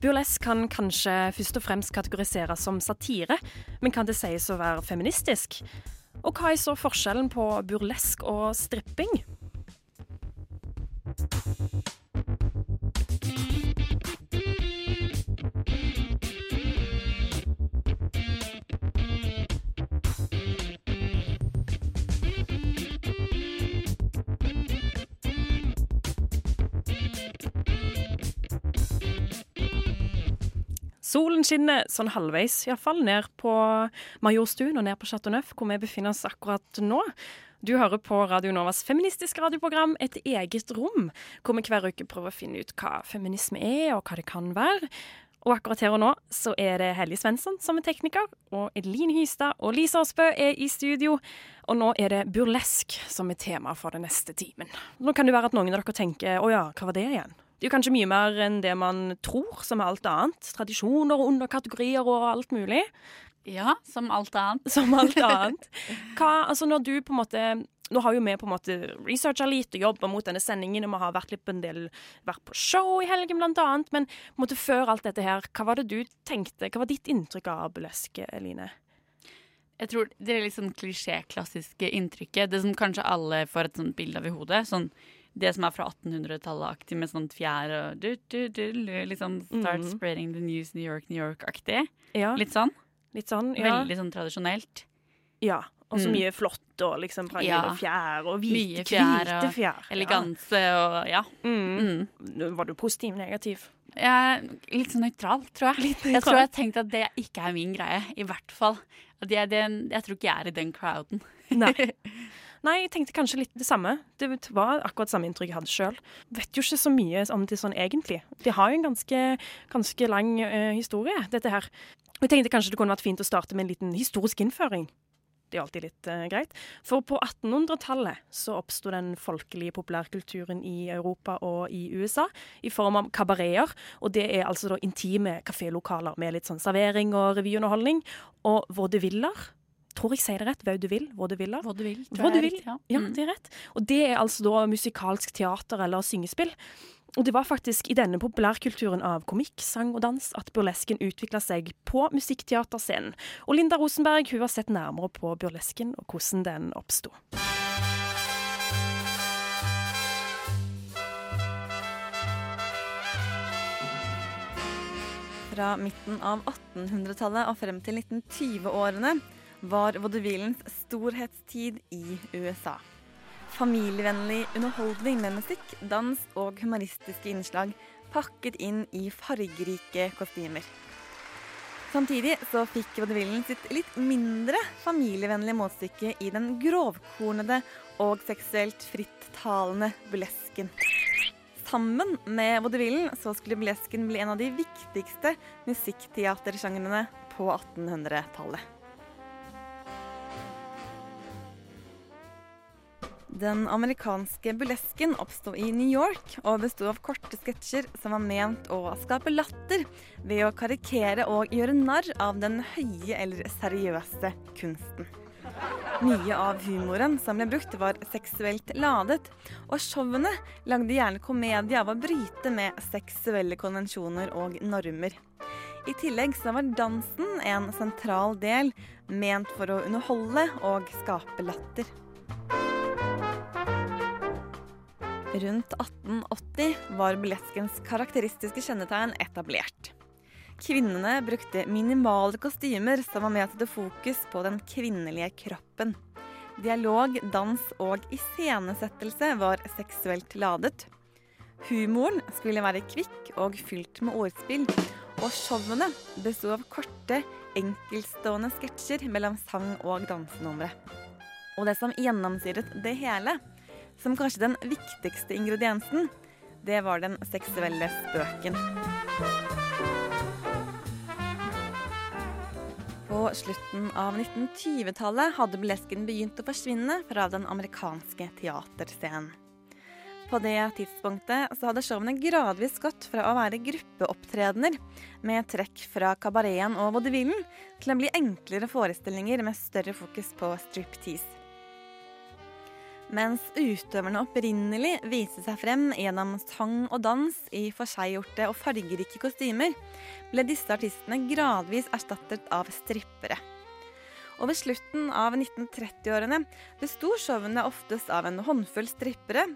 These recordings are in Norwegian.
Burlesk kan kanskje først og fremst kategoriseres som satire, men kan det sies å være feministisk? Og hva er så forskjellen på burlesk og stripping? Solen skinner sånn halvveis, iallfall, ned på Majorstuen og ned på Chateau Neuf, hvor vi befinner oss akkurat nå. Du hører på Radio Novas feministiske radioprogram Et eget rom, hvor vi hver uke prøver å finne ut hva feminisme er, og hva det kan være. Og akkurat her og nå så er det Helje Svensson som er tekniker, og Edeline Hystad og Lise Aasbø er i studio. Og nå er det burlesk som er tema for den neste timen. Nå kan det være at noen av dere tenker å ja, hva var det igjen? Det er jo kanskje mye mer enn det man tror, som er alt annet. Tradisjoner og underkategorier og alt mulig. Ja, som alt annet. Som alt annet. Hva, altså når du på en måte nå har jo vi på en måte researcha litt og jobba mot denne sendingen, og vi har vært litt på en del vært på show i helgen, blant annet. Men på en måte før alt dette her, hva var det du tenkte? Hva var ditt inntrykk av Abeleske, Eline? Jeg tror det er litt sånn klisjé-klassiske inntrykket. Det som kanskje alle får et sånt bilde av i hodet. Sånn det som er fra 1800-tallet-aktig med sånt fjær og du, du, du, du, Liksom start mm. spreading the news New York, New York-aktig. Ja, litt, Litt sånn. sånn. Ja. Veldig sånn tradisjonelt. ja. Og så Mm. mye flott og liksom prangende Ja. fjær og hvite, fjær hvite og fjær. Eleganse og ja. Mm. Mm. Var du positiv, negativ? Jeg litt sånn nøytral, tror jeg. Litt Jeg tror jeg tenkte at det ikke er min greie, i hvert fall. Jeg, det, jeg tror ikke jeg er i den crowden. Nei. Nei, jeg tenkte kanskje litt det samme. Det var akkurat samme inntrykk jeg hadde sjøl. Vet jo ikke så mye om det sånn egentlig. De har jo en ganske, ganske lang uh, historie, dette her. Jeg tenkte kanskje det kunne vært fint å starte med en liten historisk innføring. Det er alltid litt uh, greit. For på 1800-tallet så oppsto den folkelige populærkulturen i Europa og i USA i form av kabareter. Og det er altså da intime kafélokaler med litt sånn servering og revyunderholdning. Og vaudeviller. Tror jeg sier det rett? Vaudeville? vil, Hva du vil. Hva tror du jeg er vil. riktig, Ja, Mm. det er rett. Og det er altså da musikalsk teater eller syngespill. Og det var faktisk i denne populærkulturen av komikk, sang og dans at burlesken utvikla seg på musikkteaterscenen. Og Linda Rosenberg hun har sett nærmere på burlesken og hvordan den oppsto. Fra midten av 1800-tallet og frem til 1920-årene var vaudevillens storhetstid i USA. Familievennlig underholdning med musikk, dans og humoristiske innslag pakket inn i fargerike kostymer. Samtidig så fikk vaudevillen sitt litt mindre familievennlige motstykke i den grovkornede og seksuelt frittalende burlesken. Sammen med vaudevillen skulle burlesken bli en av de viktigste musikkteatersjangrene på 1800-tallet. Den amerikanske burlesken oppsto i New York og besto av korte sketsjer som var ment å skape latter ved å karikere og gjøre narr av den høye eller seriøse kunsten. Mye av humoren som ble brukt, var seksuelt ladet, og showene lagde gjerne komedie av å bryte med seksuelle konvensjoner og normer. I tillegg så var dansen en sentral del, ment for å underholde og skape latter. Rundt 1880 var burleskens karakteristiske kjennetegn etablert. Kvinnene brukte minimale kostymer som var med til å fokus på den kvinnelige kroppen. Dialog, dans og iscenesettelse var seksuelt ladet. Humoren skulle være kvikk og fylt med ordspill, og showene besto av korte, enkeltstående sketsjer mellom sang- og dansenumre. Og det som gjennomsyret det hele, som kanskje den viktigste ingrediensen, det var den seksuelle spøken. På slutten av 1920-tallet hadde burlesken begynt å forsvinne fra den amerikanske teaterscenen. På det tidspunktet så hadde showene gradvis gått fra å være gruppeopptredener med trekk fra kabareten og vaudevillen til å bli enklere forestillinger med større fokus på striptease. Mens utøverne opprinnelig viste seg frem gjennom sang og dans i forseggjorte og fargerike kostymer, ble disse artistene gradvis erstattet av strippere. Og ved slutten av 1930-årene besto showene oftest av en håndfull strippere,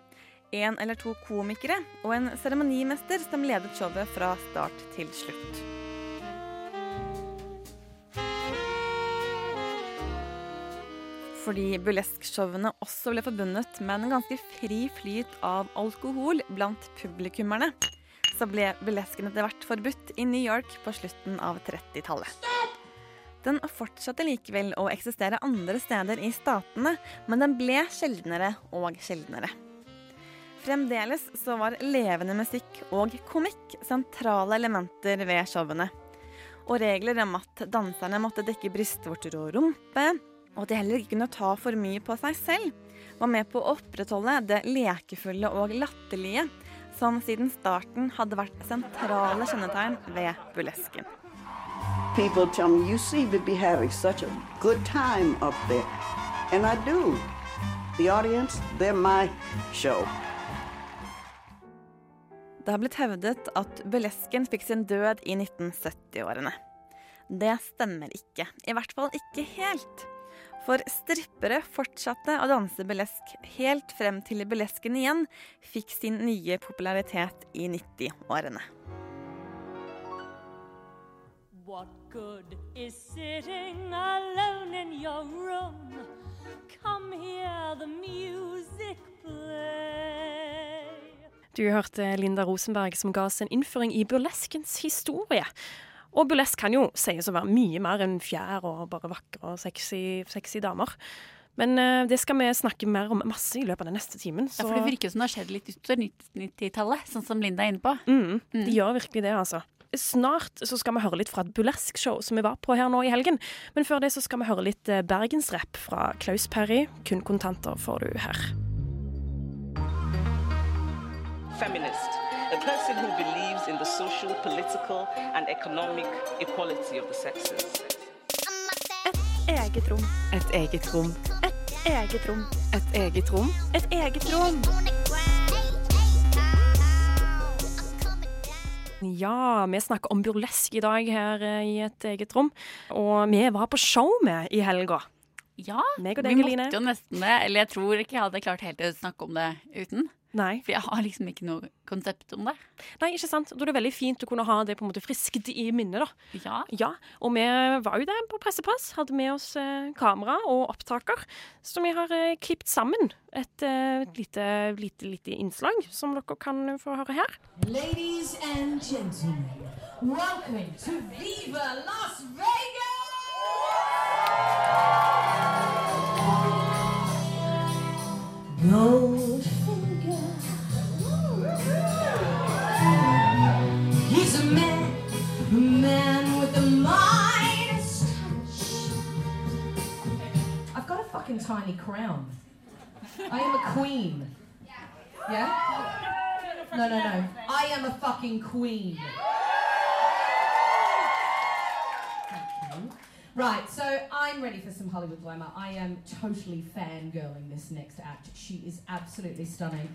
en eller to komikere og en seremonimester som ledet showet fra start til slutt. Fordi burleskshowene også ble forbundet med en ganske fri flyt av alkohol blant publikummerne, så ble burlesken etter hvert forbudt i New York på slutten av 30-tallet. Den fortsatte likevel å eksistere andre steder i statene, men den ble sjeldnere og sjeldnere. Fremdeles så var levende musikk og komikk sentrale elementer ved showene. Og regler om at danserne måtte dekke brystvorter og rumpe, og at de heller ikke kunne ta for mye på seg selv, var med på å opprettholde det lekefulle og latterlige som siden starten hadde vært sentrale kjennetegn ved burlesken. People tell me, you seem to be having such a good time up there. And I do. The audience, they're my show. Det har blitt hevdet at burlesken fikk sin død i 1970-årene. Det stemmer ikke. I hvert fall ikke helt. For strippere fortsatte å danse burlesk helt frem til burlesken igjen fikk sin nye popularitet i 90-årene. What good is sitting alone in your room? Come here, the music play. Du hørte Linda Rosenberg som ga oss en innføring i burleskens historie. Og burlesk kan jo sies å være mye mer enn fjær og bare vakre og sexy, sexy damer. Men uh, det skal vi snakke mer om masse i løpet av den neste timen. Ja, for det virker som det har skjedd litt utover 90-tallet, sånn som Linda er inne på. Mm, De gjør virkelig det, altså. Snart så skal vi høre litt fra et burleskshow som vi var på her nå i helgen. Men før det så skal vi høre litt eh, bergensrapp fra Klaus Perry. Kun kontanter får du her. feminist, a person who believes in the social, political, and economic equality of the sexes. Et Eget rom. Et eget rom. Et Eget rom. Et eget rom. Et eget rom. Ja, vi snakker om burlesk i dag her eh, i et eget rom. Og vi var på show med i helga. Ja, deg, vi måtte Line. jo nesten det. Eller jeg tror ikke jeg hadde klart helt å snakke om det uten. Nei. For jeg har liksom ikke noe konsept om det. Nei, ikke sant? Da er det veldig fint å kunne ha det på en måte friskt i minnet, da. Ja. Ja, og vi var jo der på pressepass. Hadde med oss eh, kamera og opptaker. Så vi har eh, klippet sammen et eh, lite, lite, lite innslag som dere kan få høre her. Ladies and gentlemen, welcome to Viva Las Vegas! Goldfinger. Fucking tiny crown. I am a queen. Yeah? No, no, no. I am a fucking queen. Right, so I'm ready for some Hollywood glamour. I am totally fangirling this next act. She is absolutely stunning.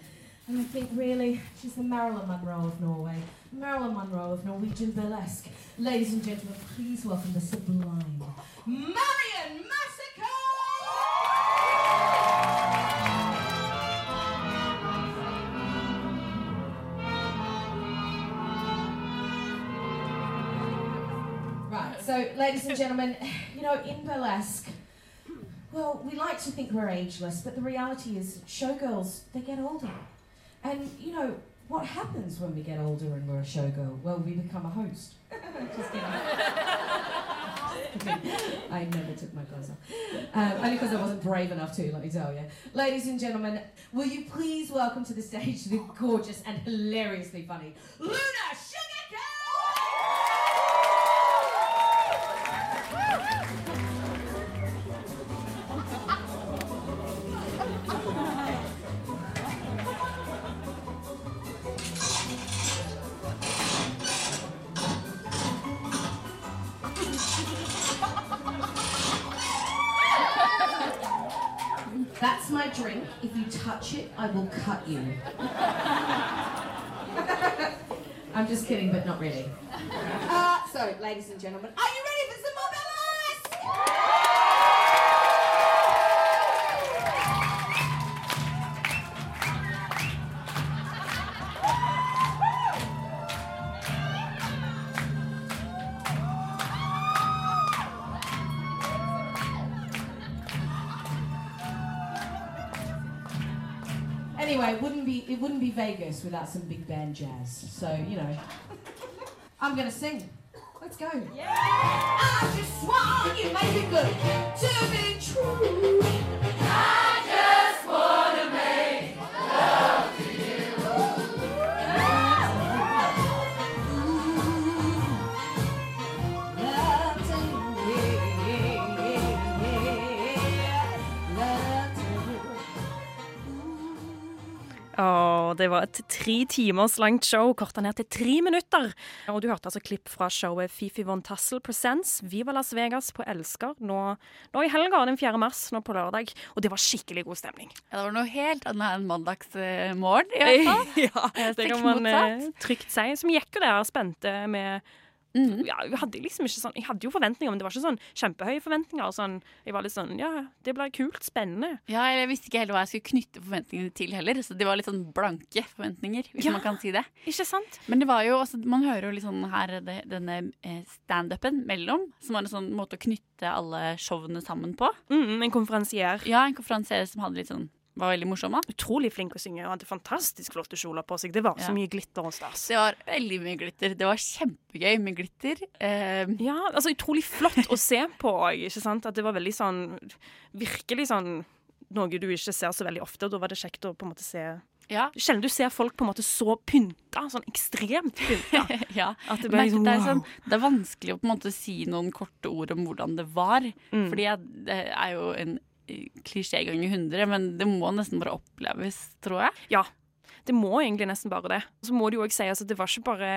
And I think really she's the Marilyn Monroe of Norway. Marilyn Monroe of Norwegian burlesque. Ladies and gentlemen, please welcome the sublime Marion Massacre! So ladies and gentlemen, you know, in burlesque, well, we like to think we're ageless, but the reality is showgirls, they get older. And, you know, what happens when we get older and we're a showgirl? Well, we become a host. Just kidding. I never took my clothes off. Um, only because I wasn't brave enough to, let me tell you. Ladies and gentlemen, will you please welcome to the stage the gorgeous and hilariously funny Luna drink. If you touch it, I will cut you. I'm just kidding, but not really. Uh, so, ladies and gentlemen, are you ready wouldn't be Vegas without some big band jazz. So you know, I'm gonna sing. Let's go. Yeah. I just want you, make it good to be Åh, det var et tre timers langt show, korta ned til tre minutter. Og du hørte altså klipp fra showet Fifi Von Tassel Presents Viva Las Vegas på Elsker nå, nå i helga den 4. mars, nå på lørdag. Og det var skikkelig god stemning. Ja, det var noe helt annet enn mandagsmorgen, i hvert fall. ja, det kan man eh, trygt si. Som gikk jo der spente med Mhm. ja, jeg hadde liksom sånn Jeg hadde jo forventninger, men det var ikke sånn kjempehøye forventninger. Sånn, jeg var litt sånn Ja, det blir kult. Spennende. Ja, Jeg visste ikke heller hva jeg skulle knytte forventningene til heller. Så det var litt sånn blanke forventninger, hvis Ja. man kan si det. Ikke sant? Men det var jo, altså, man hører jo litt sånn her det, denne eh, standupen mellom, som var en sånn måte å knytte alle showene sammen på. Mm, en konferansier. Ja, en konferansier som hadde litt sånn var veldig morsomme. Utrolig flink å synge og hadde fantastisk flotte kjoler på seg. Det var Ja. så mye glitter og stas. Det var veldig mye glitter. Det var kjempegøy med glitter. Eh, Ja, altså utrolig flott å se på òg, ikke sant? At det var veldig sånn Virkelig sånn noe du ikke ser så veldig ofte. og Da var det kjekt å på en måte se ja. Sjelden du ser folk på en måte så pynta, sånn ekstremt pynta. ja. At det ble liksom det, er sånn, det er vanskelig å på en måte si noen korte ord om hvordan det var. Mm. Fordi jeg, det er jo en klisjé ganger hundre, men det må nesten bare oppleves, tror jeg. Ja. Det må egentlig nesten bare det. Så må det jo òg sies at det var ikke bare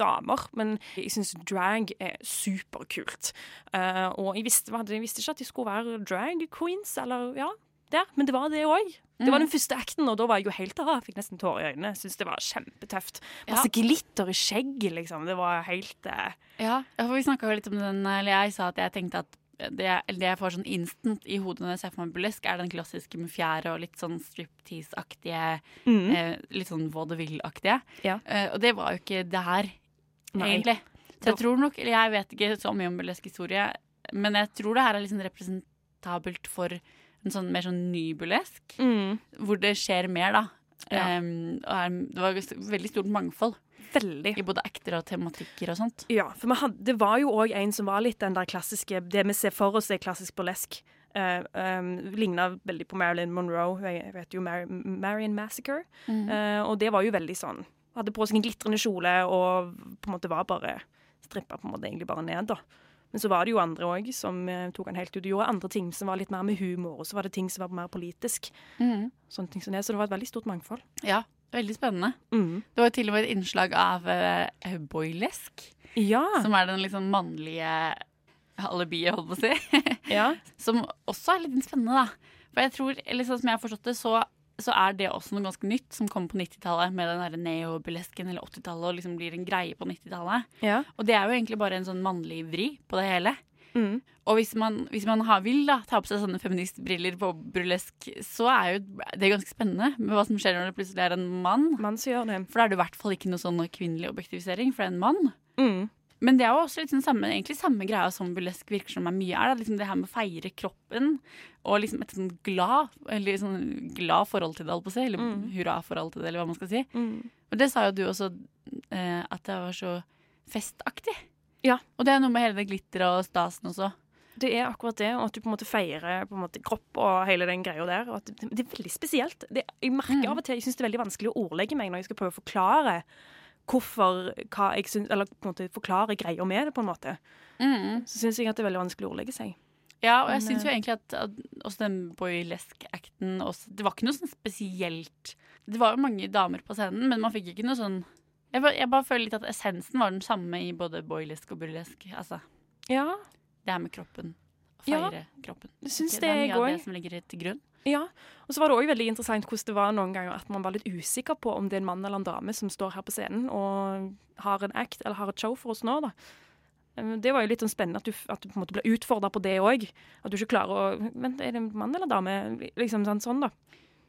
damer, men jeg syns drag er superkult. Uh, og jeg visste, jeg visste ikke at de skulle være drag queens, eller ja, der, men det var det òg. Det var den første acten, og da var jeg jo helt av. fikk nesten tårer i øynene. Syns det var kjempetøft. Masse glitter i skjegget, liksom. Det var helt uh... Ja, for vi snakka jo litt om den, eller jeg sa at jeg tenkte at det, det jeg får sånn instant i hodet når jeg ser for meg burlesk, er den klassiske med fjære og litt sånn striptease-aktige, Mm. eh, litt sånn vaudeville-aktige. Ja. Eh, og det var jo ikke det her, Nei. egentlig. Så jeg tror nok, eller jeg vet ikke så mye om burlesk historie, men jeg tror det her er liksom representabelt for en sånn mer sånn ny burlesk, mm, hvor det skjer mer, da. Ja. Um, og er, det var veldig stort mangfold Veldig. i både acter og tematikker og sånt. Ja, for hadde, det var jo òg en som var litt den der klassiske Det vi ser for oss er klassisk burlesk. Uh, um, Ligna veldig på Marilyn Monroe. Jeg vet jo Mar Marion Massacre. Mm. Uh, og det var jo veldig sånn Hadde på seg en glitrende kjole og på en måte var bare strippa på en måte egentlig bare ned, da. Men så var det jo andre òg som eh, tok han helt ut og gjorde andre ting som var litt mer med humor, og så var det ting som var mer politisk. Mhm. Sånne ting som det, Så det var et veldig stort mangfold. Ja, veldig spennende. Mm. Det var til og med et innslag av uh, boylesk, Ja. som er den liksom mannlige alibiet, holdt på å si. ja. som også er litt spennende, da. For jeg tror, eller sånn som jeg har forstått det, så, så er det også noe ganske nytt som kom på 90-tallet, med den derre neobulesken, eller 80-tallet, og liksom blir en greie på 90-tallet. ja. Og det er jo egentlig bare en sånn mannlig vri på det hele. Mm. Og hvis man, hvis man har, vil da, ta på seg sånne feministbriller på burlesk, så er jo det ganske spennende med hva som skjer når det plutselig er en mann. Mann som gjør det. For da er det i hvert fall ikke noe sånn kvinnelig objektivisering, for det er en mann. Mm. Men det er jo også litt sånn samme, egentlig samme greia som burlesk virker som er mye er. Da. Liksom det her med å feire kroppen og liksom et sånn glad eller sånn glad forhold til det, holdt på å si. Eller Mm. hurra-forhold til det, eller hva man skal si. Mm. Og det sa jo du også, eh, at det var så festaktig. Ja. Og det er noe med hele det glitteret og stasen også. Det er akkurat det, og at du på en måte feirer på en måte kropp og hele den greia der. Det, det er veldig spesielt. Det, jeg merker Mm. av og til, jeg syns det er veldig vanskelig å ordlegge meg når jeg skal prøve å forklare hvorfor hva jeg syns, Eller på en måte forklare greia med det, på en måte. Så syns jeg at det er veldig vanskelig å ordlegge seg. Ja, og jeg syns jo eh, egentlig at, at også den boylesk-acten Det var ikke noe sånn spesielt Det var jo mange damer på scenen, men man fikk ikke noe sånn Jeg bare, jeg bare føler litt at essensen var den samme i både boylesk og burlesk. Altså Ja, det her med kroppen. Feire Ja, kroppen. jeg syns Ok, det, er mye av det som ligger til grunn. Ja, og så var det òg veldig interessant hvordan det var noen ganger at man var litt usikker på om det er en mann eller en dame som står her på scenen og har en act eller har et show for oss nå, da. Eh, Det var jo litt sånn spennende at du, at du på en måte ble utfordra på det òg. At du ikke klarer å Vent, er det en mann eller dame? Liksom sånn, sånn da.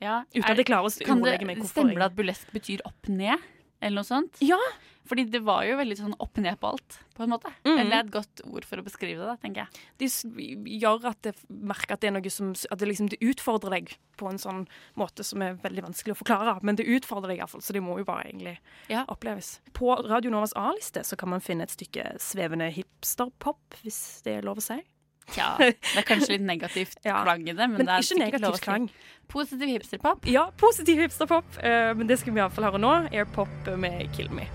Ja. Uten at jeg klarer å kan det, ordlegge meg hvorfor Stemmer det at burlesk betyr opp ned, eller noe sånt? Ja. Fordi det var jo veldig sånn opp ned på alt, på en måte. Mm. Eller et godt ord for å beskrive det, tenker jeg. De gjør at det merker at det er noe som At det liksom det utfordrer deg på en sånn måte som er veldig vanskelig å forklare. Men det utfordrer deg iallfall, så det må jo bare egentlig Ja. oppleves. På Radio Novas A-liste så kan man finne et stykke svevende hipsterpop, hvis det er lov å si. Tja, det er kanskje litt negativt Ja. klang i det, men, Men det er ikke negativt klang. Positiv hipsterpop. Ja, positiv hipsterpop, Uh, men det skal vi iallfall høre nå. Airpop med Kill Me.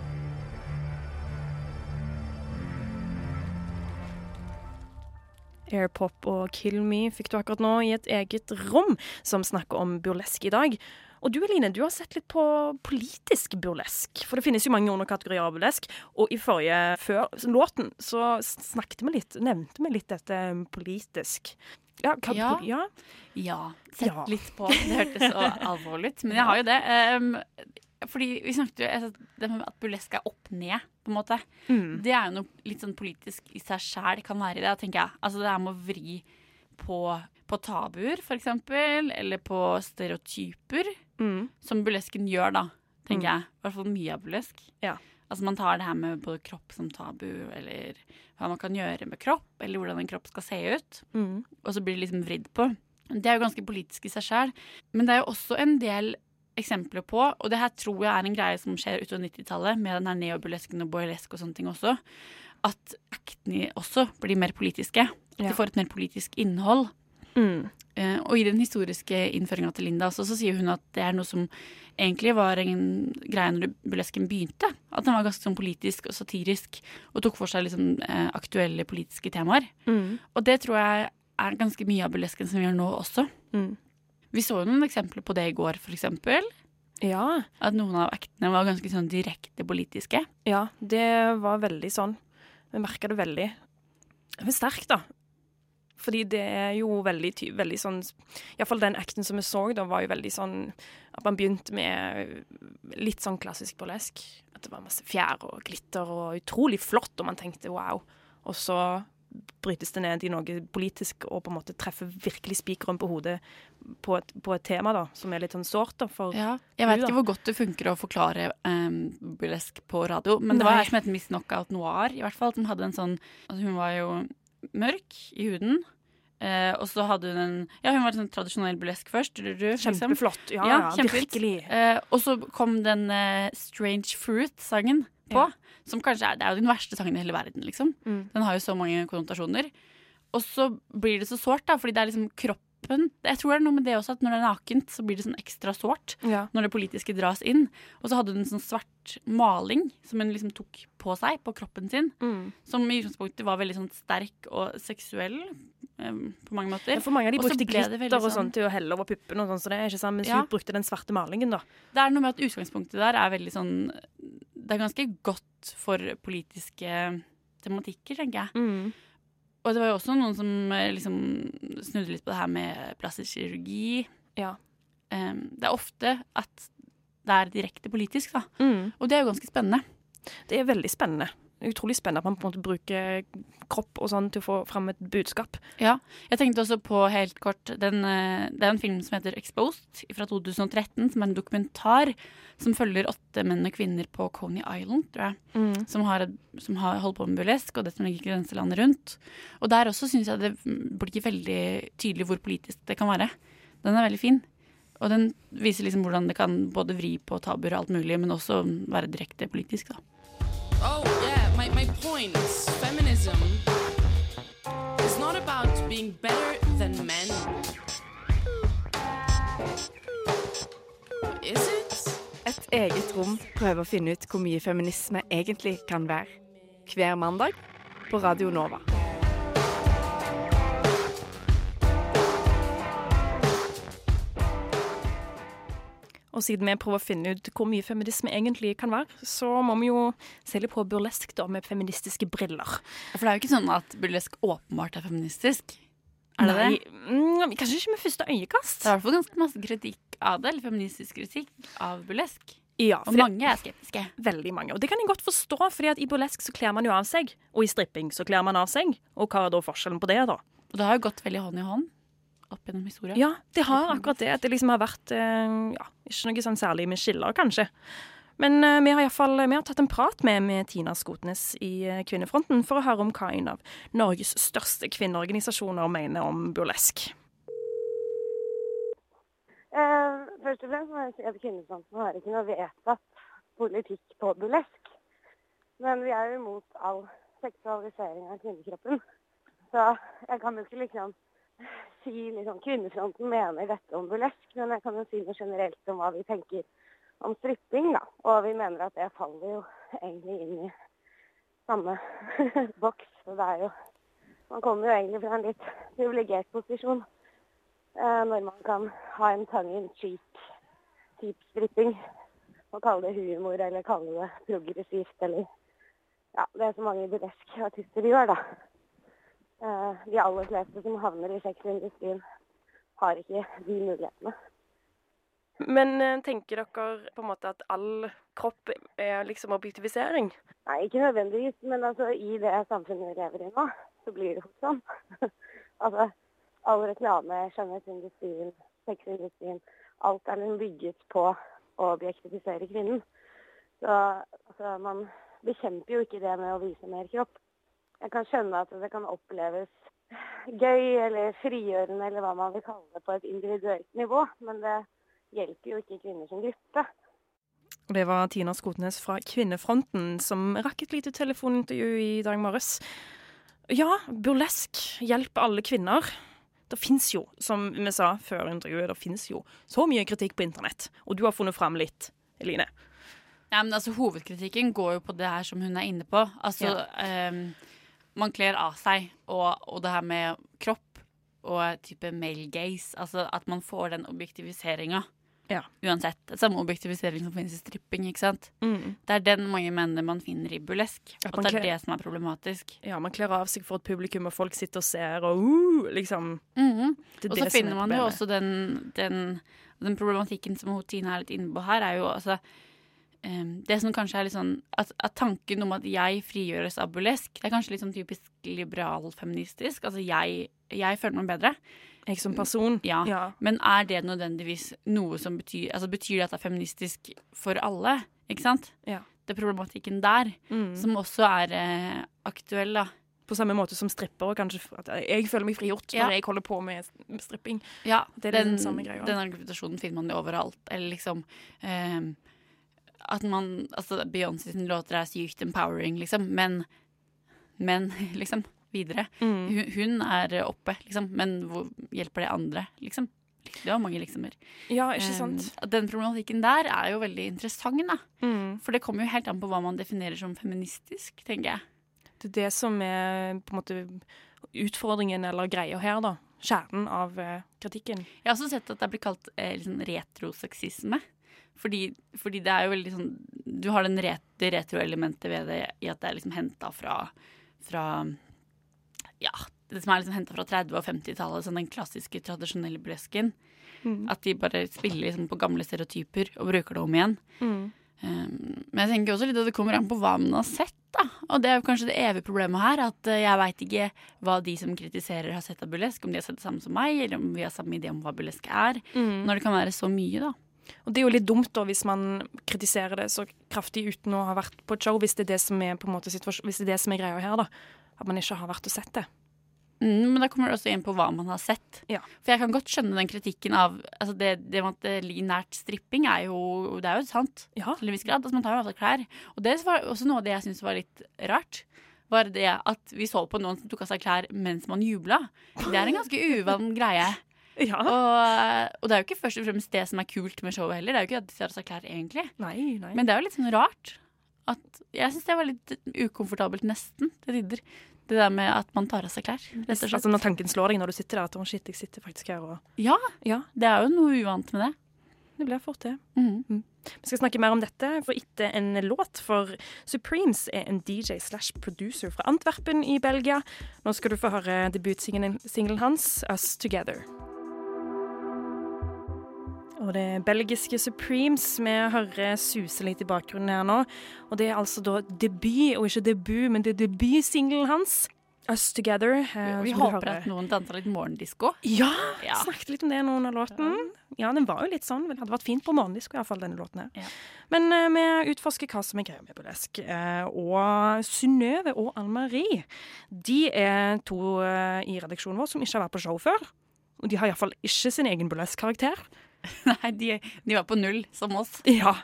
Airpop og Kill Me fikk du akkurat nå i et eget rom som snakker om burlesk i dag. Og du Eline, du har sett litt på politisk burlesk. For det finnes jo mange underkategorier av burlesk. Og i forrige, før låten, så snakket vi litt, nevnte vi litt dette politisk. Ja, hva, Ja. ja. Ja. Sett litt på. Det hørtes så alvorlig ut. Men jeg har jo det. Um, fordi vi snakket jo om Det med at burlesk er opp ned, på en måte. Mm. Det er jo noe litt sånn politisk i seg sjæl kan være i det, tenker jeg. Altså det her med å vri på, på tabuer, eksempel. Eller på stereotyper. Mm. Som burlesken gjør, da, tenker Mm. jeg. I hvert fall mye av burlesk. Ja. Altså Man tar det her med både kropp som tabu, eller hva man kan gjøre med kropp, eller hvordan en kropp skal se ut. Mm. Og så blir det liksom vridd på. Det er jo ganske politisk i seg sjøl. Men det er jo også en del eksempler på, og det her tror jeg er en greie som skjer utover 90-tallet, med den her neoburlesken og boilesk og sånne ting også, at aktene også blir mer politiske. At Ja. de får et mer politisk innhold. Mm. Uh, og i den historiske innføringa til Linda også, så sier hun at det er noe som egentlig var en greie når burlesken begynte. At den var ganske sånn politisk og satirisk og tok for seg liksom, uh, aktuelle politiske temaer. Mm. Og det tror jeg er ganske mye av burlesken som vi gjør nå også. Mm. Vi så jo noen eksempler på det i går, for eksempel. Ja. At noen av aktene var ganske sånn direkte politiske. Ja, det var veldig sånn. Vi merka det veldig. Men sterkt, da. Fordi det er jo veldig, veldig sånn Iallfall den acten som vi så, da, var jo veldig sånn At man begynte med litt sånn klassisk burlesk. At det var masse fjær og glitter og utrolig flott, og man tenkte wow. Og så brytes det ned i noe politisk og på en måte treffer virkelig spikeren på hodet på et, på et tema da, som er litt sånn sårt Ja, jeg vet hun, ikke hvor godt det funker å forklare um, burlesk på radio, men det var Nei. her som het Miss Knockout Noir, i hvert fall. Som hadde en sånn altså Hun var jo mørk i huden. Uh, og så hadde hun en Ja, hun var sånn tradisjonell burlesk først. du, du, du, liksom. Kjempeflott. Ja, Ja, ja, virkelig. Uh, og så kom den uh, Strange Fruit-sangen på. Ja. Som kanskje er, Det er jo den verste sangen i hele verden, liksom. Mm. Den har jo så mange konnotasjoner. Og så blir det så sårt, da, fordi det er liksom kroppen Jeg tror det er noe med det også, at når det er nakent, så blir det sånn ekstra sårt. Ja. Når det politiske dras inn. Og så hadde hun en sånn svart maling som hun liksom tok på seg, på kroppen sin. Mm. Som i utgangspunktet var veldig sånn sterk og seksuell eh, på mange måter. Ja, for mange av de Også brukte glitter veldig og sånn sånn- til å helle over puppene, og sånn, så det er ikke sant, mens Ja. hun brukte den svarte malingen, da. Det er noe med at utgangspunktet der er veldig sånn Det er ganske godt for politiske tematikker, tenker jeg. Mm. Og det var jo også noen som eh, liksom snudde litt på det her med plastisk kirurgi. Ja. Um, det er ofte at det er direkte politisk, da. Mm. Og det er jo ganske spennende. Det er veldig spennende. Det er Utrolig spennende at man på en måte bruker kropp og sånn til å få fram et budskap. Ja. Jeg tenkte også på helt kort den, eh, Det er en film som heter 'Exposed' fra 2013, som er en dokumentar som følger åtte menn og kvinner på Coney Island, tror jeg. Mm. Som har, som har holdt på med burlesk, og det som ligger i grenselandet rundt. Og der også syns jeg det blir veldig tydelig hvor politisk det kan være. Den er veldig fin. Og den viser liksom hvordan det kan både vri på tabuer og alt mulig, men også være direkte politisk, da. Oh, my, my point. Feminism is not about being better than men. Is it? Et eget rom prøver å finne ut hvor mye feminisme egentlig kan være. Hver mandag på Radio Nova. Og siden vi prøver å finne ut hvor mye feminisme egentlig kan være, så må vi jo se litt på burlesk da, med feministiske briller. For det er jo ikke sånn at burlesk åpenbart er feministisk. Er det Nei, det? mm, kanskje ikke med første øyekast. Det er i hvert fall ganske masse kritikk av det, eller feministisk kritikk av burlesk. Ja, Og mange er skeptiske. Veldig mange. Og det kan jeg godt forstå, fordi at i burlesk så kler man jo av seg. Og i stripping så kler man av seg. Og hva er da forskjellen på det, da? Og det har jo gått veldig hånd i hånd opp gjennom historien. Ja, det har akkurat det. At det liksom har vært eh, ja, ikke noe sånn særlig med skiller, kanskje. Men uh, vi har i hvert fall, vi har tatt en prat med, med Tina Skotnes i uh, Kvinnefronten for å høre om hva en av Norges største kvinneorganisasjoner mener om burlesk. Uh, først og fremst må jeg si at Kvinnefronten har ikke noe vedtatt politikk på burlesk. Men vi er jo imot all seksualisering av kvinnekroppen. Så jeg kan jo ikke liksom si liksom Kvinnefronten mener dette om burlesk, men jeg kan jo si noe generelt om hva vi tenker om stripping, da. Og vi mener at det faller jo egentlig inn i samme boks. Så det er jo Man kommer jo egentlig fra en litt privilegert posisjon eh, når man kan ha en tongue in cheek type stripping. Og kalle det humor eller kalle det progressivt eller Ja, det er så mange burlesk-artister gjør, da. Eh, de aller fleste som havner i sexindustrien, har ikke de mulighetene. Men eh, tenker dere på en måte at all kropp er liksom objektivisering? Nei, ikke nødvendigvis, men altså i det samfunnet vi lever i nå, så blir det fort sånn. altså, all reklame, skjønnhetsindustrien, sexindustrien, alt er liksom bygget på å objektifisere kvinnen. Så altså, man bekjemper jo ikke det med å vise mer kropp. Jeg kan skjønne at det kan oppleves gøy eller frigjørende eller hva man vil kalle det på et individuelt nivå, men det hjelper jo ikke kvinner som gruppe. Det var Tina Skotnes fra Kvinnefronten som rakk et lite telefonintervju i dag morges. Ja, burlesk hjelper alle kvinner. Det fins jo, som vi sa før intervjuet, det fins jo så mye kritikk på internett. Og du har funnet fram litt, Eline. Ja, men altså Hovedkritikken går jo på det her som hun er inne på. Altså, ehm, Man kler av seg, og, og det her med kropp og type male gaze. Altså at man får den objektiviseringa. Ja. Uansett. Samme objektivisering som finnes i stripping. ikke sant? Mm. Det er den mange mener man finner i burlesk. At Og det er kler- det som er problematisk. Ja, man kler av seg for et publikum, og folk sitter og ser, og uh, liksom Mm er Og så er finner man jo også den, den, den problematikken som Tine er litt inne på her, er jo altså em, Det som kanskje er litt sånn at, at tanken om at jeg frigjøres av burlesk, det er kanskje litt sånn typisk liberal-feministisk. Altså jeg, jeg føler meg bedre. Jeg som person. Ja. Ja. Men er det nødvendigvis noe som betyr Altså betyr det at det er feministisk for alle? Ikke sant? Ja. Det er problematikken der, Mm. som også er eh, aktuell, da. På samme måte som stripper. Kanskje jeg føler meg frigjort Ja. når jeg holder på med stripping. Ja, Det er den, den samme greia. den argumentasjonen finner man jo overalt. Eller liksom ehm, At man Altså, Beyoncé sine låter er sykt empowering, liksom. Men Men, liksom. Videre. Mm. Hun, hun er oppe, liksom. Men hvor hjelper det andre, liksom? Det var mange liksomer. Ja, ikke sant? Um, den problematikken der er jo veldig interessant, da. Mm. For det kommer jo helt an på hva man definerer som feministisk, tenker jeg. Det er det som er på en måte utfordringen eller greia her, da. Kjernen av uh, kritikken. Jeg har også sett at det blir kalt eh, liksom retroseksisme. Fordi, fordi det er jo veldig sånn Du har den ret, det retroelementet ved det i at det er liksom henta fra, fra Ja, det som er liksom henta fra 30- og 50-tallet, sånn den klassiske, tradisjonelle burlesken. Mm. At de bare spiller liksom på gamle stereotyper og bruker det om igjen. Mm. Um, men jeg tenker også litt at det kommer an på hva man har sett. da. Og det er jo kanskje det evige problemet her, at eh, jeg veit ikke hva de som kritiserer har sett av burlesk, om de har sett det samme som meg, eller om vi har samme idé om hva burlesk er. Mm. Når det kan være så mye, da. Og det er jo litt dumt da hvis man kritiserer det så kraftig uten å ha vært på et show, hvis det er det som er, måte, hvis det er, det som er greia her, da. At man ikke har vært og sett det. Mm, men da kommer det også inn på hva man har sett. Ja. For jeg kan godt skjønne den kritikken av altså det, det med at det ligger nært stripping, er jo, det er jo sant. Ja. Til en viss grad. Altså, man tar jo av seg klær. Og det var også noe av det jeg syntes var litt rart. Var det at vi så på noen som tok av seg klær mens man jubla. Det er en ganske uvann greie. Ja. Og, og det er jo ikke først og fremst det som er kult med showet heller. Det er jo ikke at de tar av seg klær egentlig. Nei, nei. Men det er jo litt sånn rart. At jeg syns det var litt ukomfortabelt, nesten, til tider. Det der med at man tar av seg klær. Rett og slett. Altså Når tanken slår deg når du sitter der, at oh, shit, jeg sitter faktisk her og Ja, Ja, det er jo noe uvant med det. det blir fort det. Mhm. Vi skal snakke mer om dette for etter en låt, for Supremes er en DJ slash producer fra Antwerpen i Belgia. Nå skal du få høre debutsingelen hans, Us Together. Og det belgiske Supremes vi hører suse litt i bakgrunnen her nå. Og det er altså da debut, og ikke debut, men det er debutsingelen hans. Us Together. Eh, Vi som håper at noen danser litt morgendisko. Ja, Ja. snakket litt om det nå under låten. Ja, den var jo litt sånn. Det hadde vært fint på morgendisko, iallfall, denne låten her. Men eh, vi utforsker hva som er greia med burlesk. Eh, og Synnøve og Anne-Marie, de er to i redaksjonen vår som ikke har vært på show før. Og de har iallfall ikke sin egen burlesk-karakter. Nei, de, de var på null, som oss. Ja.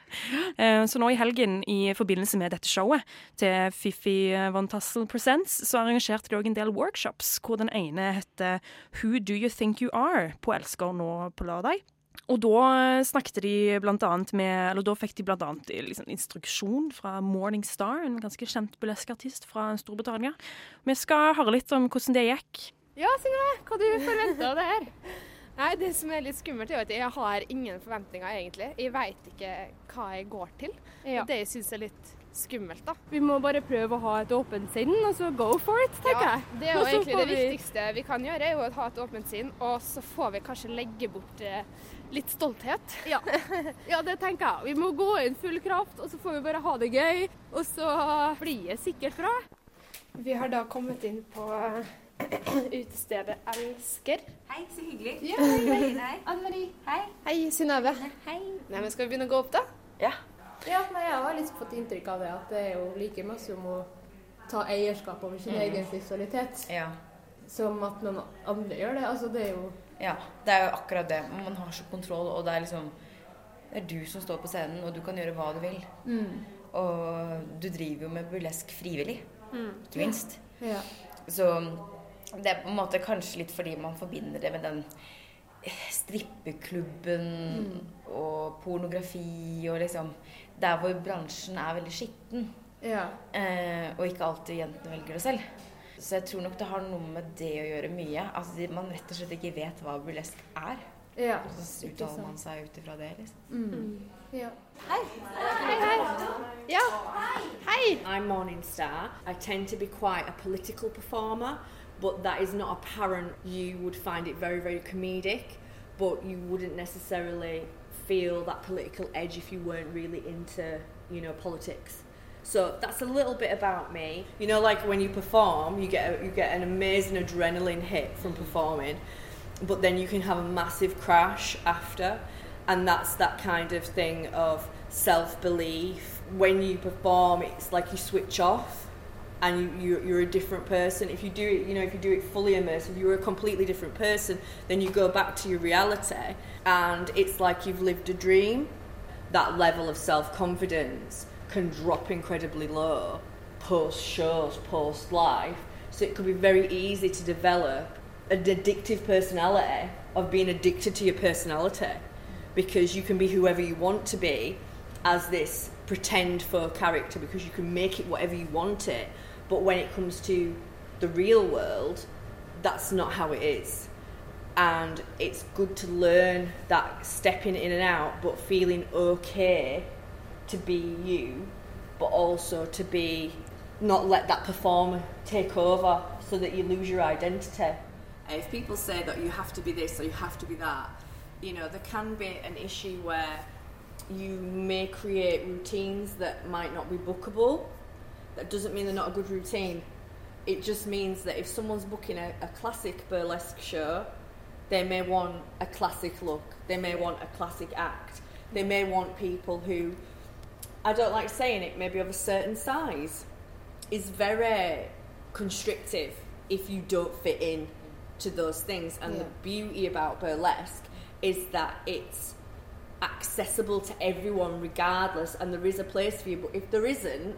Eh, Så nå i helgen, i forbindelse med dette showet til Fifi Von Tassel Presents, så arrangerte de òg en del workshops, hvor den ene heter Who Do You Think You Are? på Elsker nå på lørdag. Og da snakket de blant annet med Eller da fikk de blant annet liksom instruksjon fra Morning Star, en ganske kjent burleskartist fra Storbritannia. Vi skal høre litt om hvordan det gikk. Ja, Synnøve, hva du forventa av det her? Nei, Det som er litt skummelt, er at jeg har ingen forventninger, egentlig. Jeg veit ikke hva jeg går til. Ja. Det syns jeg er litt skummelt, da. Vi må bare prøve å ha et åpent sinn, og så go for it, tenker Ja, jeg. det er jo egentlig det vi- viktigste vi kan gjøre, er jo å ha et åpent sinn. Og så får vi kanskje legge bort eh, litt stolthet. Ja. ja, det tenker jeg. Vi må gå inn full kraft, og så får vi bare ha det gøy. Og så blir det sikkert bra. Vi har da kommet inn på utestedet Elsker. Hei, så hyggelig. Ja, hei, Hei. Anne-Marie. Hei. Hei, Synnøve. Hei. Nei, men Skal vi begynne å gå opp, da? Ja. Ja, nei, Jeg har litt fått inntrykk av det, at det er jo like masse om å ta eierskap over sin Mm. egen seksualitet Ja. som at noen andre gjør det. Altså, det er jo Ja, det er jo akkurat det. Man har så kontroll, og det er liksom Det er du som står på scenen, og du kan gjøre hva du vil. Mm. Og du driver jo med burlesk frivillig, Mm. ikke minst. Ja. Så det er på en måte kanskje litt fordi man forbinder det med den strippeklubben Mm. og pornografi og liksom Der hvor bransjen er veldig skitten. Ja. Eh, og ikke alltid jentene velger det selv. Så jeg tror nok det har noe med det å gjøre mye. Altså Man rett og slett ikke vet hva burlesk er. Ja, Og så uttaler man seg ut ifra det, liksom. Mm. Ja. Hei. Hei, hei. Ja. Hei. I'm Morningstar. I tend to be quite a political performer, but that is not apparent. You would find it very, very comedic, but you wouldn't necessarily feel that political edge if you weren't really into, you know, politics. So that's a little bit about me. You know, like when you perform, you get a, you get an amazing adrenaline hit from performing, but then you can have a massive crash after, and that's that kind of thing of self belief. When you perform, it's like you switch off, and you, you you're a different person. If you do it, you know, if you do it fully immersive, you're a completely different person. Then you go back to your reality, and it's like you've lived a dream. That level of self confidence can drop incredibly low post shows, post life. So it could be very easy to develop an addictive personality of being addicted to your personality because you can be whoever you want to be as this pretend faux character because you can make it whatever you want it. But when it comes to the real world, that's not how it is. And it's good to learn that stepping in and out, but feeling okay to be you, but also to be not let that performer take over so that you lose your identity. Uh, if people say that you have to be this or you have to be that, you know, there can be an issue where you may create routines that might not be bookable. That doesn't mean they're not a good routine. It just means that if someone's booking a, a classic burlesque show, they may want a classic look, they may want a classic act, they may want people who, I don't like saying it, maybe of a certain size, is very constrictive if you don't fit in to those things. And the beauty about burlesque is that it's accessible to everyone regardless and there is a place for you but if there isn't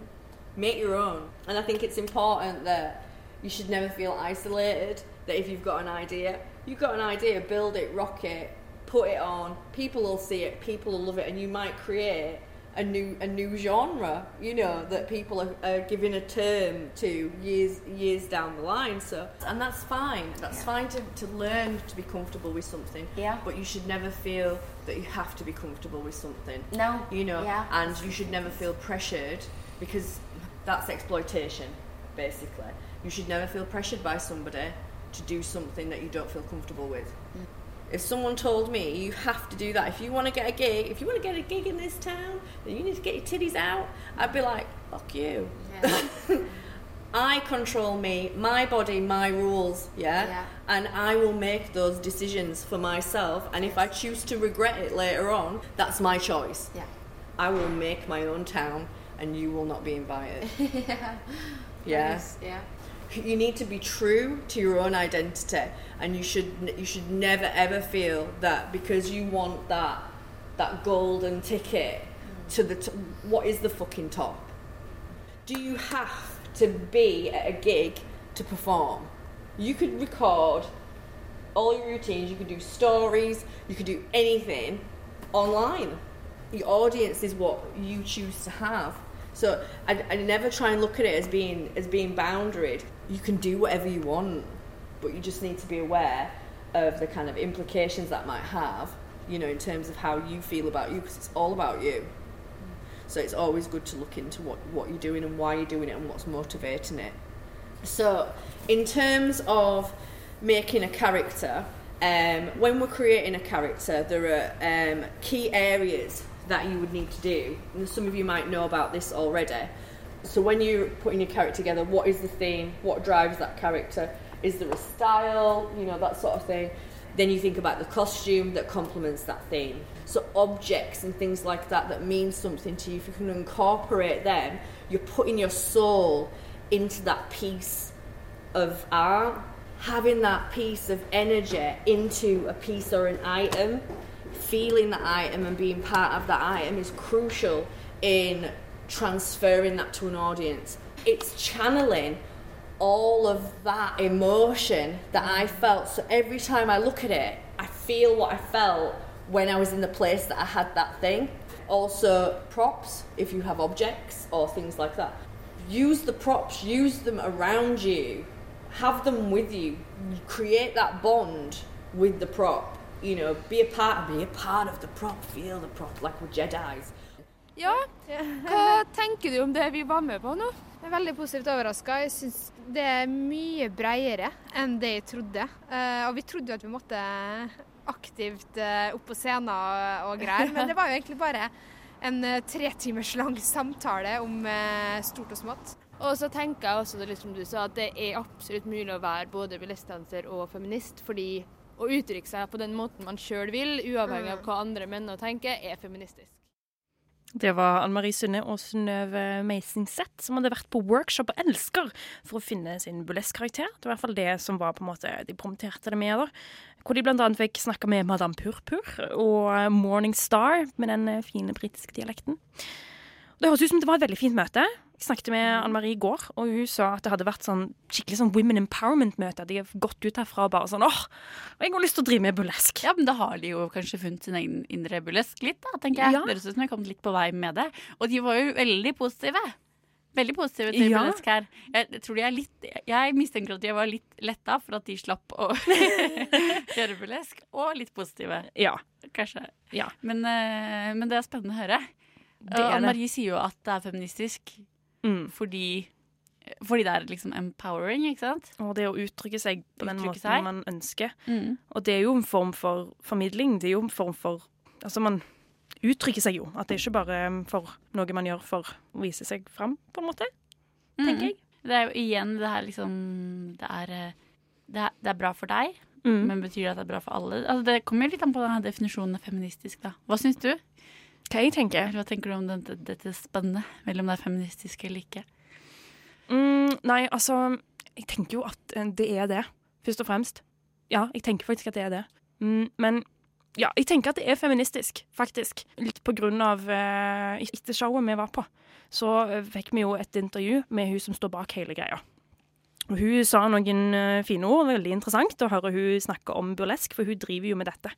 make your own and i think it's important that you should never feel isolated that if you've got an idea you've got an idea build it rock it put it on people will see it people will love it and you might create a new a new genre, you know, that people are, are giving a term to years years down the line. So and that's fine. That's fine to, to learn to be comfortable with something. Yeah. But you should never feel that you have to be comfortable with something. No. You know, Yeah. and you should never feel pressured because that's exploitation, basically. You should never feel pressured by somebody to do something that you don't feel comfortable with. Mm. If someone told me you have to do that, if you want to get a gig, if you want to get a gig in this town, then you need to get your titties out, I'd be like, fuck you. I control me, my body, my rules, yeah? Yeah. And I will make those decisions for myself. And if I choose to regret it later on, that's my choice. Yeah. I will make my own town and you will not be invited. yeah. Yeah. Nice, Yeah. You need to be true to your own identity, and you should you should never ever feel that because you want that that golden ticket mm. to the t- what is the fucking top. Do you have to be at a gig to perform? You could record all your routines. You could do stories. You could do anything online. The audience is what you choose to have. So I, I never try and look at it as being as being boundaried. You can do whatever you want, but you just need to be aware of the kind of implications that might have. You know, in terms of how you feel about you, because it's all about you. So it's always good to look into what, what you're doing and why you're doing it and what's motivating it. So, in terms of making a character, um, when we're creating a character, there are um, key areas that you would need to do. And some of you might know about this already. So, when you're putting your character together, what is the theme? What drives that character? Is there a style? You know, that sort of thing. Then you think about the costume that complements that theme. So objects and things like that that mean something to you, if you can incorporate them, you're putting your soul into that piece of art. Having that piece of energy into a piece or an item, feeling that item and being part of that item is crucial in transferring that to an audience. It's channeling all of that emotion that I felt. So every time I look at it, I feel what I felt when I was in the place that I had that thing. Also, props, if you have objects or things like that. Use the props, use them around you, have them with you, create that bond with the prop. You know, be a part, be a part of the prop, feel the prop like we're Jedi's. Ja, hva tenker du om det vi var med på nå? Jeg er veldig positivt overraska. Jeg syns det er mye bredere enn det jeg trodde. Eh, og vi trodde jo at vi måtte aktivt eh, opp på scenen og, greier, men det var jo egentlig bare en eh, tre timers lang samtale om stort og smått. Og så tenker jeg også, det liksom som du sa, at det er absolutt mulig å være både bilistdanser og feminist, fordi å uttrykke seg på den måten man sjøl vil, uavhengig av hva andre mener og tenker, er feministisk. Det var Anne Marie Sunne og Synnøve Meisingseth som hadde vært på workshop og elsker for å finne sin burlesk-karakter. Det var i hvert fall det som var på en måte de promoterte det med. da. Hvor de annet fikk snakke med Madame Purpur og Morning Star med den fine britiske dialekten. Det høres ut som det var et veldig fint møte. Jeg snakket med Anne Marie i går, og hun sa at det hadde vært sånn skikkelig sånn women empowerment-møte. De har gått ut herfra og bare sånn åh, jeg har lyst til å drive med burlesk. Ja, men da har de jo kanskje funnet sin egen indre burlesk litt, da, tenker jeg. Ja. Det høres ut som de har kommet litt på vei med det. Og de var jo veldig positive. Veldig positive til Ja. burlesk her. Jeg tror de er litt Jeg mistenker at de var litt letta for at de slapp å gjøre burlesk, og litt positive. Ja. Kanskje. Ja. Men, eh, men det er spennende å høre. Det Anne Marie sier jo at det er feministisk Mm. fordi, fordi det er liksom empowering, ikke sant? Og det å uttrykke seg på den måten seg. man ønsker. Mm. Og det er jo en form for formidling. Det er jo en form for Altså, man uttrykker seg jo. At det er ikke bare for noe man gjør for å vise seg fram, på en måte. Tenker jeg. Det er jo igjen det her liksom Det er, eh, det er, det er bra for deg, Mm. men betyr det at det er bra for alle? Altså, det kommer litt an på denne definisjonen av feministisk, da. Hva syns du? Hva jeg tenker? Hva tenker du om dette, dette spennet mellom det feministiske feministisk eller ikke? Mm, nei, altså Jeg tenker jo at eh, det er det, først og fremst. Ja, jeg tenker faktisk at det er det. Mm, men ja, jeg tenker at det er feministisk, faktisk. Litt på grunn av eh, Etter showet vi var på, så eh, fikk vi jo et intervju med hun som står bak hele greia. Og Hun sa noen eh, fine ord, veldig interessant å høre hun snakke om burlesk, for hun driver jo med dette.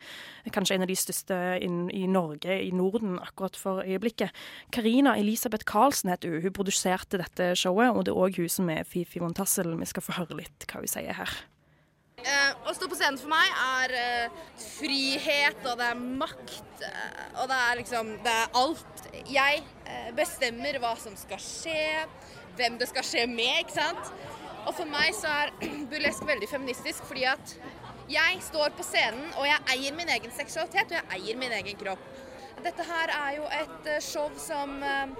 Kanskje en av de største i Norge, i Norden, akkurat for øyeblikket. Karina Elisabeth Karlsen heter hun. Hun produserte dette showet, og det er òg hun som er Fifi von Tassel. Vi skal få høre litt hva hun sier her. Eh, å stå på scenen for meg er eh, frihet, og det er makt, eh, og det er liksom Det er alt. Jeg eh, bestemmer hva som skal skje, hvem det skal skje med, ikke sant. Og for meg så er burlesk veldig feministisk fordi at jeg står på scenen, og jeg eier min egen seksualitet, og jeg eier min egen kropp. Dette her er jo et eh, show som eh,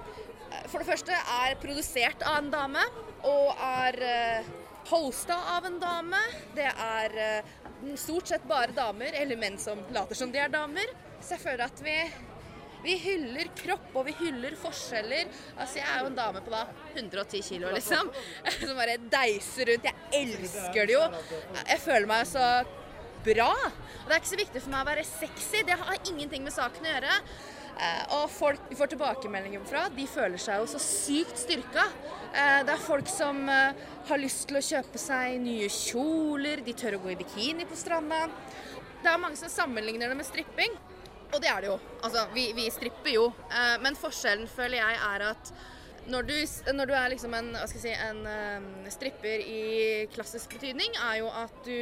for det første er produsert av en dame, og er eh, hosta av en dame. Det er stort sett bare damer, eller menn som later som de er damer. Så jeg føler at vi, vi hyller kropp, og vi hyller forskjeller. Altså, jeg er jo en dame på da 110 kilo, liksom. Som bare deiser rundt. Jeg elsker det jo. Jeg føler meg så bra. Og det er ikke så viktig for meg å være sexy. Det har ingenting med saken å gjøre. Eh, og folk vi får tilbakemeldinger fra, de føler seg jo så sykt styrka. Eh, det er folk som eh, har lyst til å kjøpe seg nye kjoler, de tør å gå i bikini på stranda. Det er mange som sammenligner det med stripping. Og det er det jo. Altså, vi, vi stripper jo. Eh, men forskjellen, føler jeg, er at når du, når du er liksom en, si, en eh, stripper i klassisk betydning, er jo at du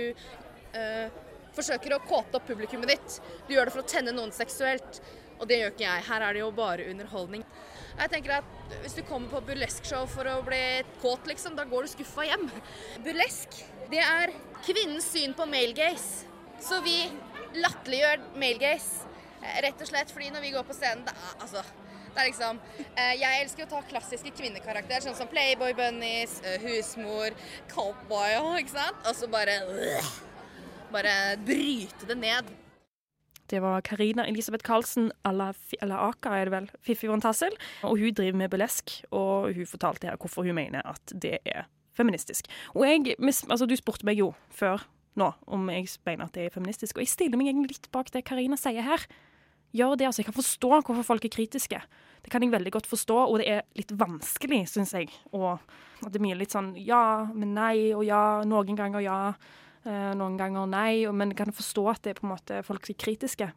uh, forsøker å kåte opp publikummet ditt. Du gjør det for å tenne noen seksuelt. Og det gjør ikke jeg. Her er det jo bare underholdning. Jeg tenker at Hvis du kommer på burleskshow for å bli kåt, liksom, da går du skuffa hjem. Burlesk, det er kvinnens syn på male gaze. Så vi latterliggjør male gaze. Eh, Rett og slett fordi når vi går på scenen, det er altså det er liksom eh, Jeg elsker å ta klassiske kvinnekarakterer, sånn som Playboy Bunnies, eh, husmor, cowboy og ikke sant? Og så bare Bare bryte det ned. Det var Karina Elisabeth Karlsen, eller Aka, er det vel, Fiffi von Tassel. Og hun driver med burlesk, og hun fortalte her hvorfor hun mener at det er feministisk. Og jeg, altså Du spurte meg jo før nå om jeg mener at det er feministisk, og jeg stiller meg egentlig litt bak det Karina sier her. Gjør det, altså. Jeg kan forstå hvorfor folk er kritiske. Det kan jeg veldig godt forstå, og det er litt vanskelig, syns jeg. Og at det er mye litt sånn ja, men nei, og ja, noen ganger ja. eh, noen ganger nei, og- men jeg kan forstå at det er på en måte folk er kritiske.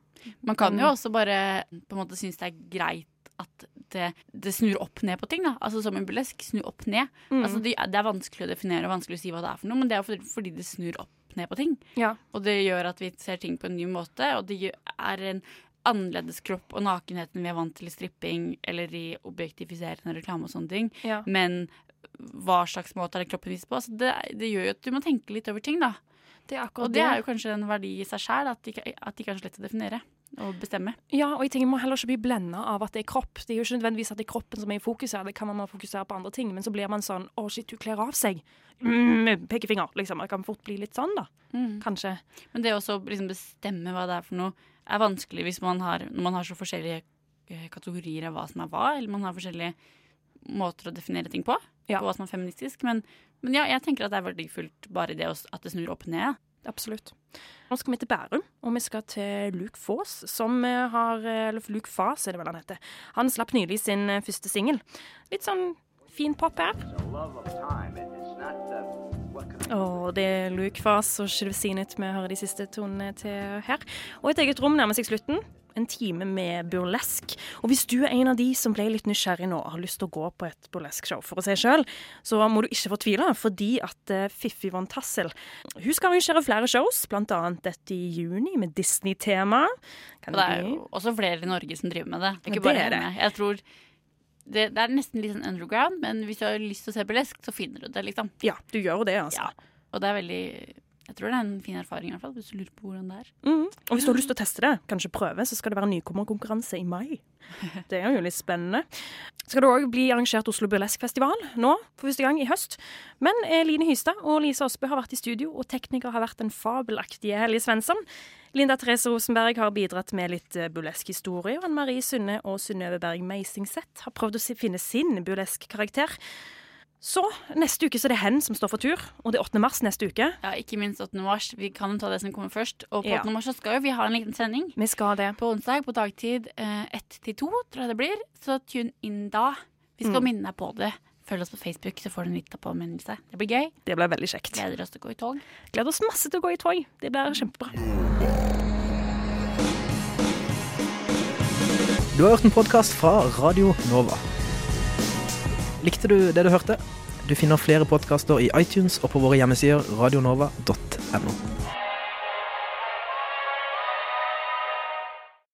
Man kan jo også bare på en måte synes det er greit at det, det snur opp ned på ting. da. Altså Som en burlesk, snu opp ned. Mm. Altså det, det er vanskelig å definere og vanskelig å si hva det er for noe, men det er fordi, fordi det snur opp ned på ting. Ja. Og det gjør at vi ser ting på en ny måte, og det er en annerledes kropp og nakenheten vi er vant til i stripping eller i objektifiserende reklame og sånne ting. Ja. Men hva slags måte er det kroppen viser på? Så det, det gjør jo at du må tenke litt over ting, da. Det og det det. er jo kanskje en verdi i seg sjæl, at de, at det ikke er så lett å definere og bestemme. Ja, og jeg tenker, man må heller ikke bli blenda av at det er kropp. Det er jo ikke nødvendigvis at det er kroppen som er i fokus her, det kan man fokusere på andre ting, men så blir man sånn å shit, du kler av seg. Mm, pekefinger, liksom. Det kan fort bli litt sånn, da. Kanskje. Men det å liksom bestemme hva det er for noe, er vanskelig hvis man har, når man har så forskjellige eh, kategorier av hva som er hva, eller man har forskjellige måter å definere ting på, på hva som er feministisk. Men, men ja, jeg tenker at det er verdifullt bare det at det snur opp ned. Absolutt. Nå skal vi til Bærum, og vi skal til Luke Foss, som eh, har Eller Luke Fas, er det vel han heter. Han slapp nylig sin eh, første singel. Litt sånn fin pop her. Og det er Luke Fass og Shivsinet vi hører de siste tonene til her. Og et eget rom nærmer seg slutten. En time med burlesk. Og hvis du er en av de som ble litt nysgjerrig nå og har lyst til å gå på et burleskshow for å se sjøl, så må du ikke fortvile, fordi at eh, Fiffi von Tassel hun skal arrangere flere shows, annet dette i juni med Disney-tema. Og det er jo også flere i Norge som driver med det. Ja, Ikke det bare er det. Jeg tror det, det er nesten litt sånn underground, men hvis du har lyst til å se burlesk, så finner du det, liksom. Ja, du gjør det, altså. Og det er veldig Jeg tror det er en fin erfaring, i hvert fall, hvis du lurer på hvordan det er. Mm. Og hvis du har lyst til å teste det, kanskje prøve, så skal det være nykommerkonkurranse i mai. Det er jo litt spennende. Skal det òg bli arrangert Oslo Burleskfestival nå, for første gang i høst. Men Line Hystad og Lise Aasbø har vært i studio, og tekniker har vært den fabelaktige Helje Svensson. Linda Therese Rosenberg har bidratt med litt eh, burlesk historie, og Anne Marie Sunne og Synnøve Berg Meisingseth har prøvd å finne sin burlesk karakter. Så neste uke så er det hen som står for tur, og det er 8. mars neste uke. Ja, ikke minst 8. mars. Vi kan ta det som kommer først. Og på Ja. 8. mars så skal jo vi ha en liten sending. Vi skal det. På onsdag på dagtid eh, 1 til 2, tror jeg det blir. Så tune inn da. Vi skal Mm. minne deg på det Følg oss på Facebook, så får du en liten påminnelse. Det blir gøy. Det blir veldig kjekt. Gleder oss til å gå i tog. Gleder oss masse til å gå i tog. Det blir kjempebra. Du har hørt en podkast fra Radio Nova. Likte du det du hørte? Du finner flere podkaster i iTunes og på våre hjemmesider radionova.no.